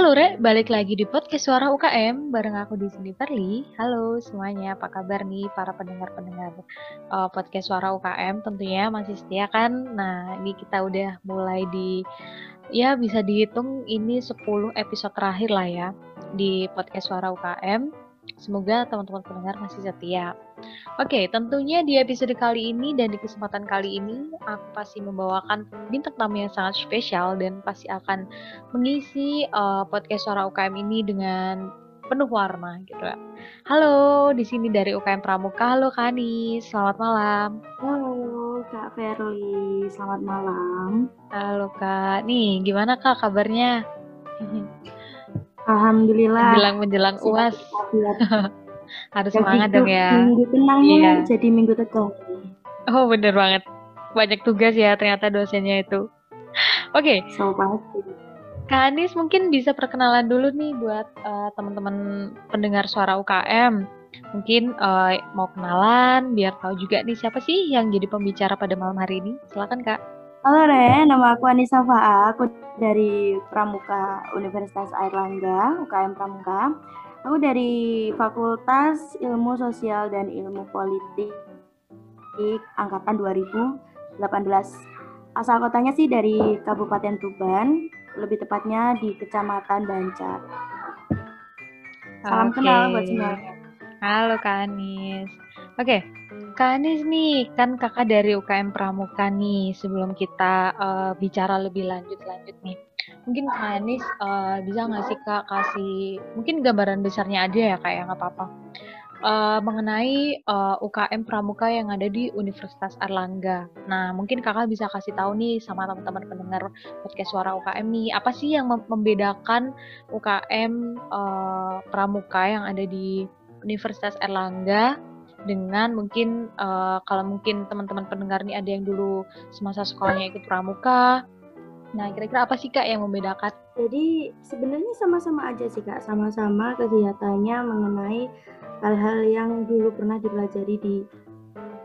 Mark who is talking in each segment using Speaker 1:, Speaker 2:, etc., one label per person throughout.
Speaker 1: Halo Re, balik lagi di podcast Suara UKM bareng aku di sini Perli. Halo semuanya, apa kabar nih para pendengar-pendengar uh, podcast Suara UKM? Tentunya masih setia kan? Nah, ini kita udah mulai di ya bisa dihitung ini 10 episode terakhir lah ya di podcast Suara UKM. Semoga teman-teman pendengar masih setia. Oke, tentunya di episode kali ini dan di kesempatan kali ini aku pasti membawakan bintang tamu yang sangat spesial dan pasti akan mengisi uh, podcast suara UKM ini dengan penuh warna gitu ya. Halo, di sini dari UKM Pramuka. Halo Kani, selamat malam.
Speaker 2: Halo Kak Verly, selamat malam.
Speaker 1: Halo Kak, nih gimana Kak kabarnya?
Speaker 2: Alhamdulillah.
Speaker 1: Menjelang menjelang uas. Harus semangat dong ya.
Speaker 2: Minggu tenangnya iya. jadi minggu tegang.
Speaker 1: Oh bener banget. Banyak tugas ya ternyata dosennya itu. Oke. Okay.
Speaker 2: So pasti.
Speaker 1: Kak Anis mungkin bisa perkenalan dulu nih buat uh, teman-teman pendengar suara UKM. Mungkin uh, mau kenalan biar tahu juga nih siapa sih yang jadi pembicara pada malam hari ini. Silakan Kak.
Speaker 2: Halo Re, nama aku Anissa Fa'a, aku dari Pramuka Universitas Airlangga, UKM Pramuka. Aku dari Fakultas Ilmu Sosial dan Ilmu Politik angkatan 2018. Asal kotanya sih dari Kabupaten Tuban, lebih tepatnya di Kecamatan Bancar. Salam okay. kenal buat semuanya.
Speaker 1: Halo Kak Anis. Oke, okay. Kak Anis nih, kan kakak dari UKM Pramuka nih. Sebelum kita uh, bicara lebih lanjut-lanjut nih, mungkin Kak uh, bisa nggak sih Kak kasih mungkin gambaran besarnya aja ya Kak ya nggak apa-apa uh, mengenai uh, UKM Pramuka yang ada di Universitas Erlangga. Nah, mungkin kakak bisa kasih tahu nih sama teman-teman pendengar podcast suara UKM nih, apa sih yang membedakan UKM uh, Pramuka yang ada di Universitas Erlangga dengan mungkin uh, kalau mungkin teman-teman pendengar nih ada yang dulu semasa sekolahnya ikut Pramuka Nah, kira-kira apa sih Kak yang membedakan?
Speaker 2: Jadi sebenarnya sama-sama aja sih Kak, sama-sama kegiatannya mengenai hal-hal yang dulu pernah dipelajari di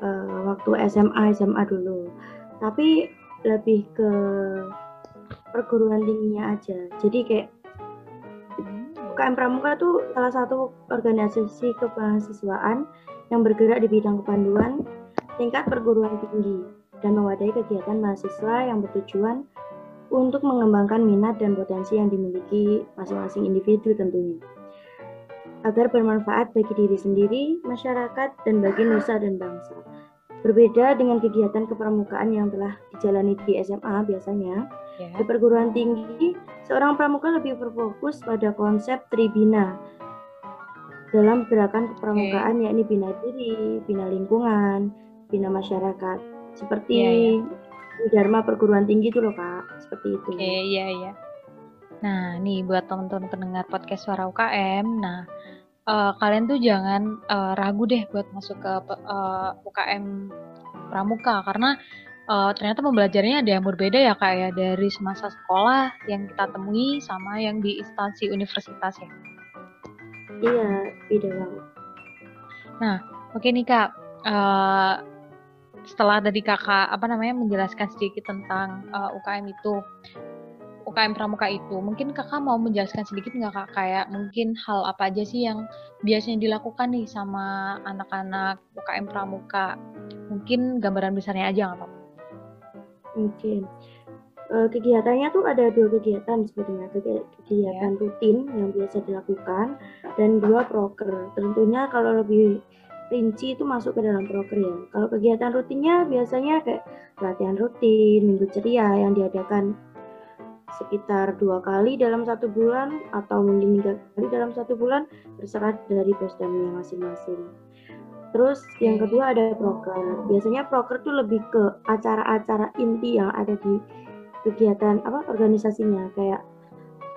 Speaker 2: uh, waktu SMA SMA dulu. Tapi lebih ke perguruan tingginya aja. Jadi kayak UKM Pramuka tuh salah satu organisasi kemahasiswaan yang bergerak di bidang kepanduan tingkat perguruan tinggi dan mewadahi kegiatan mahasiswa yang bertujuan untuk mengembangkan minat dan potensi yang dimiliki masing-masing individu tentunya. Agar bermanfaat bagi diri sendiri, masyarakat, dan bagi nusa dan bangsa. Berbeda dengan kegiatan kepramukaan yang telah dijalani di SMA biasanya, yeah. di perguruan tinggi, seorang pramuka lebih berfokus pada konsep tribina dalam gerakan kepramukaan okay. yakni bina diri, bina lingkungan, bina masyarakat. Seperti yeah, yeah Dharma perguruan tinggi itu loh kak, seperti itu.
Speaker 1: Oke, okay, iya iya. Nah, nih buat teman-teman pendengar podcast Suara UKM, nah uh, kalian tuh jangan uh, ragu deh buat masuk ke uh, eh, UKM Pramuka karena uh, ternyata pembelajarannya ada yang berbeda ya kak ya dari semasa sekolah yang kita temui sama yang di instansi universitas ya.
Speaker 2: Iya, beda banget.
Speaker 1: Nah, oke okay nih kak. Uh, setelah tadi kakak apa namanya menjelaskan sedikit tentang uh, eh, UKM itu UKM Pramuka itu mungkin kakak mau menjelaskan sedikit nggak kak kayak mungkin hal apa aja sih yang biasanya dilakukan nih sama anak-anak UKM Pramuka mungkin gambaran besarnya aja nggak apa-apa
Speaker 2: mungkin uh, kegiatannya tuh ada dua kegiatan sebetulnya kegiatan yeah. rutin yang biasa dilakukan dan dua proker tentunya kalau lebih rinci itu masuk ke dalam proker ya. Kalau kegiatan rutinnya biasanya kayak latihan rutin, minggu ceria yang diadakan sekitar dua kali dalam satu bulan atau mungkin tiga kali dalam satu bulan terserah dari posdannya masing-masing. Terus yang kedua ada proker. Biasanya proker tuh lebih ke acara-acara inti yang ada di kegiatan apa organisasinya kayak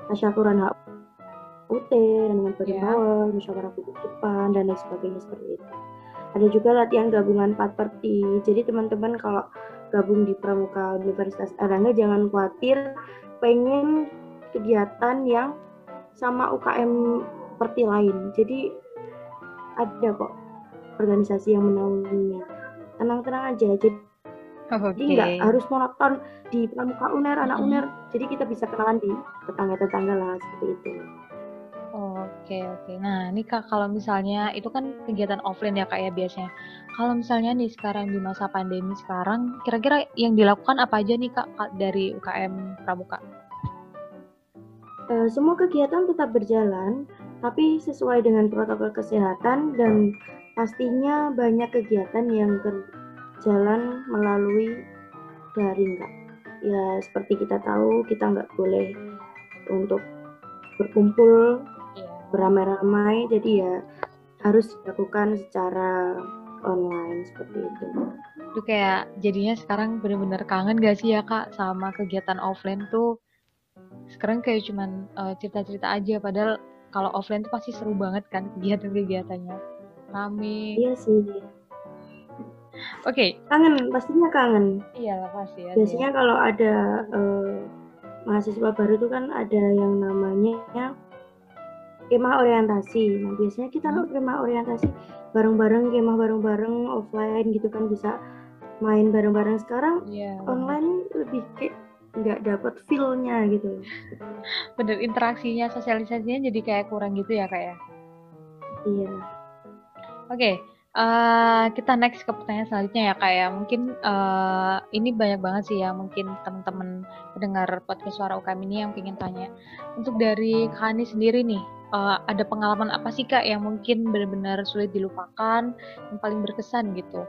Speaker 2: tasyakuran hak UT dengan Badan yeah. Power, musyawarah publik depan dan lain sebagainya seperti itu. Ada juga latihan gabungan 4 perti. Jadi teman-teman kalau gabung di Pramuka Universitas Erlangga jangan khawatir pengen kegiatan yang sama UKM perti lain. Jadi ada kok organisasi yang menaunginya. Tenang-tenang aja. Jadi
Speaker 1: Oke.
Speaker 2: Jadi nggak harus monoton di pramuka uner, anak uner. Jadi kita bisa kenalan di tetangga-tetangga lah seperti itu.
Speaker 1: Oke, oke. Nah, ini Kak, kalau misalnya itu kan kegiatan offline ya Kak ya biasanya. Kalau misalnya nih sekarang di masa pandemi sekarang, kira-kira yang dilakukan apa aja nih Kak, dari UKM Pramuka?
Speaker 2: Eh, semua kegiatan tetap berjalan, tapi sesuai dengan protokol kesehatan dan pastinya banyak kegiatan yang berjalan melalui daring, Kak. Ya, seperti kita tahu, kita nggak boleh untuk berkumpul
Speaker 1: Iya.
Speaker 2: beramai-ramai, jadi ya harus dilakukan secara online seperti itu.
Speaker 1: Itu kayak jadinya sekarang bener-bener kangen gak sih ya Kak sama kegiatan offline tuh? Sekarang kayak cuman eh, cerita-cerita aja, padahal kalau offline tuh pasti seru banget kan kegiatan-kegiatannya. Rame.
Speaker 2: Iya sih,
Speaker 1: Oke,
Speaker 2: kangen, pastinya kangen.
Speaker 1: iya pasti ya.
Speaker 2: Biasanya kalau ada eh, mahasiswa baru itu kan ada yang namanya kemah orientasi. Nah, biasanya kita
Speaker 1: Hmm.
Speaker 2: kemah orientasi bareng-bareng, kemah bareng-bareng offline gitu kan bisa main bareng-bareng. Sekarang
Speaker 1: Iya.
Speaker 2: online lebih kayak nggak dapet feel-nya gitu.
Speaker 1: Bener interaksinya, sosialisasinya jadi kayak kurang gitu ya Kak ya.
Speaker 2: Iya.
Speaker 1: Oke, eh, kita next ke pertanyaan selanjutnya ya Kak ya. Mungkin eh, ini banyak banget sih ya mungkin teman-teman pendengar podcast suara UKM ini yang pengen tanya. Untuk dari Kak Ani sendiri nih, eh, ada pengalaman apa sih Kak yang mungkin benar-benar sulit dilupakan, yang paling berkesan gitu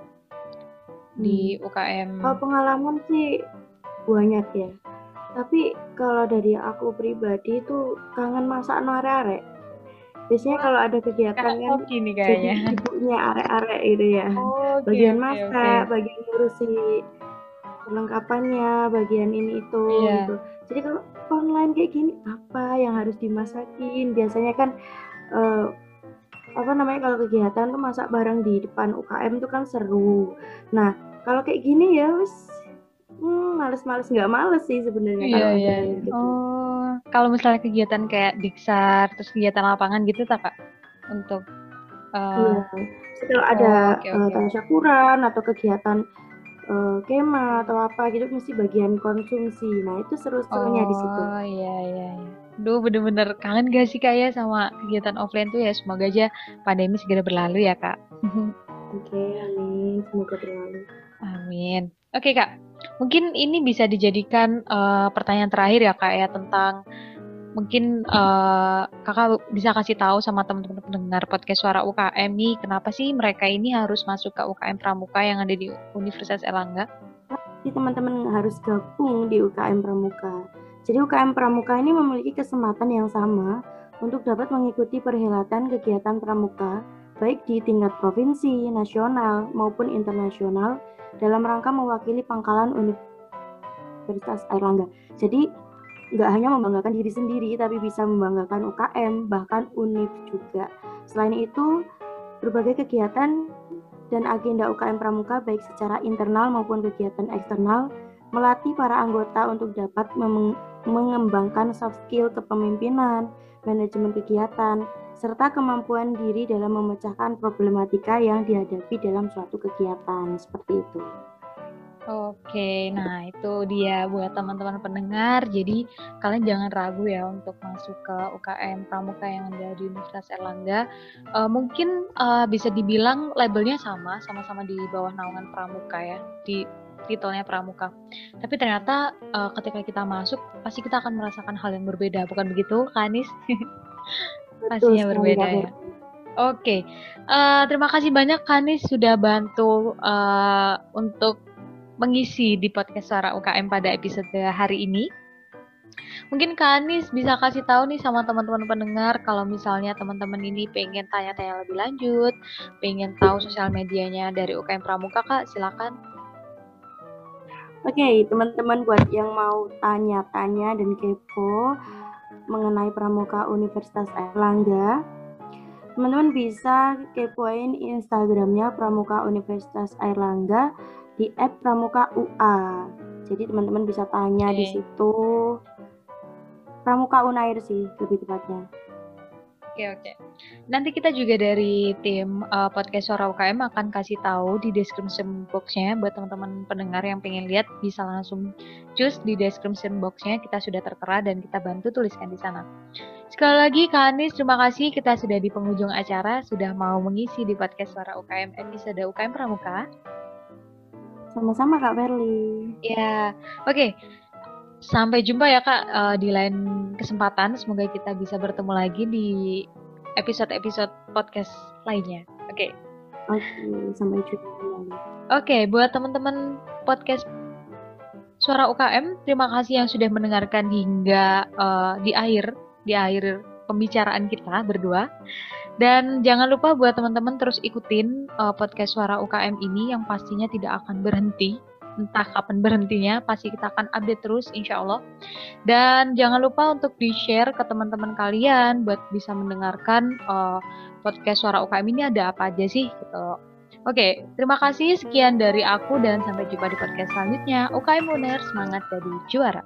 Speaker 1: di UKM?
Speaker 2: Kalau pengalaman sih banyak ya. Tapi kalau dari aku pribadi itu kangen masak no arek-arek. Biasanya kalau ada kegiatan kan
Speaker 1: hoki nih
Speaker 2: jadi
Speaker 1: kayaknya.
Speaker 2: ibunya arek-arek gitu ya.
Speaker 1: Oke,
Speaker 2: bagian
Speaker 1: oke,
Speaker 2: masak,
Speaker 1: oke.
Speaker 2: bagian ngurusi perlengkapannya, bagian ini itu
Speaker 1: Iya.
Speaker 2: gitu. Jadi kalau online kayak gini apa yang harus dimasakin? Biasanya kan eh, apa namanya kalau kegiatan tuh masak bareng di depan UKM tuh kan seru. Nah kalau kayak gini ya wis hmm, males-males nggak males sih sebenarnya
Speaker 1: Iya,
Speaker 2: kalau
Speaker 1: iya.
Speaker 2: ada yang gitu.
Speaker 1: Oh, kalau misalnya kegiatan kayak diksar, terus kegiatan lapangan gitu tak Kak? Untuk eh,
Speaker 2: Iya. Kalau
Speaker 1: oh,
Speaker 2: ada
Speaker 1: oke.
Speaker 2: tasyakuran atau kegiatan eh, kema atau apa gitu mesti bagian konsumsi. Nah itu seru-serunya di situ.
Speaker 1: Oh iya iya iya. Duh bener-bener kangen gak sih Kak ya sama kegiatan offline tuh ya semoga aja pandemi segera berlalu ya Kak.
Speaker 2: Oke, amin. Semoga berlalu.
Speaker 1: Amin. Oke Kak, mungkin ini bisa dijadikan eh, pertanyaan terakhir ya Kak ya tentang mungkin eh, Kakak bisa kasih tahu sama teman-teman pendengar podcast suara UKM nih kenapa sih mereka ini harus masuk ke UKM Pramuka yang ada di Universitas Erlangga?
Speaker 2: Jadi teman-teman harus gabung di UKM Pramuka. Jadi UKM Pramuka ini memiliki kesempatan yang sama untuk dapat mengikuti perhelatan kegiatan pramuka baik di tingkat provinsi, nasional maupun internasional dalam rangka mewakili pangkalan Universitas Airlangga. Jadi nggak hanya membanggakan diri sendiri, tapi bisa membanggakan UKM, bahkan UNIF juga. Selain itu, berbagai kegiatan dan agenda UKM Pramuka baik secara internal maupun kegiatan eksternal melatih para anggota untuk dapat mengembangkan soft skill kepemimpinan, manajemen kegiatan, serta kemampuan diri dalam memecahkan problematika yang dihadapi dalam suatu kegiatan seperti itu.
Speaker 1: Oke, nah itu dia buat teman-teman pendengar. Jadi kalian jangan ragu ya untuk masuk ke UKM Pramuka yang ada di Universitas Erlangga. Eh, mungkin eh, bisa dibilang labelnya sama, sama-sama di bawah naungan Pramuka ya, di titelnya Pramuka. Tapi ternyata eh, ketika kita masuk, pasti kita akan merasakan hal yang berbeda, bukan begitu, Kanis? Pastinya berbeda ya. Oke, Eh, terima kasih banyak Kanis sudah bantu eh, untuk mengisi di podcast Suara UKM pada episode hari ini. Mungkin Kak Anis bisa kasih tahu nih sama teman-teman pendengar kalau misalnya teman-teman ini pengen tanya-tanya lebih lanjut, pengen tahu sosial medianya dari UKM Pramuka, Kak, silakan.
Speaker 2: Oke, teman-teman buat yang mau tanya-tanya dan kepo mengenai Pramuka Universitas Erlangga, teman-teman bisa kepoin Instagramnya Pramuka Universitas Airlangga di @pramuka_ua. Jadi teman-teman bisa tanya di
Speaker 1: Oke.
Speaker 2: situ. Pramuka Unair sih lebih tepatnya.
Speaker 1: Oke oke. Nanti kita juga dari tim uh, podcast Suara UKM akan kasih tahu di description box-nya buat teman-teman pendengar yang pengen lihat bisa langsung cus di description box-nya kita sudah tertera dan kita bantu tuliskan di sana. Sekali lagi Kak Anis, terima kasih kita sudah di penghujung acara sudah mau mengisi di podcast Suara UKM episode UKM Pramuka.
Speaker 2: Sama-sama Kak Verly.
Speaker 1: Ya, oke. Okay. Sampai jumpa ya Kak uh, di lain kesempatan. Semoga kita bisa bertemu lagi di episode-episode podcast lainnya. Oke. Okay.
Speaker 2: Oke, okay, sampai jumpa
Speaker 1: Oke, okay, buat teman-teman podcast Suara UKM, terima kasih yang sudah mendengarkan hingga uh, di akhir di akhir pembicaraan kita berdua. Dan jangan lupa buat teman-teman terus ikutin uh, podcast Suara UKM ini yang pastinya tidak akan berhenti entah kapan berhentinya pasti kita akan update terus insya Allah dan jangan lupa untuk di share ke teman-teman kalian buat bisa mendengarkan uh, podcast suara UKM ini ada apa aja sih gitu Oke, terima kasih sekian dari aku dan sampai jumpa di podcast selanjutnya. UKM Uner, semangat jadi juara.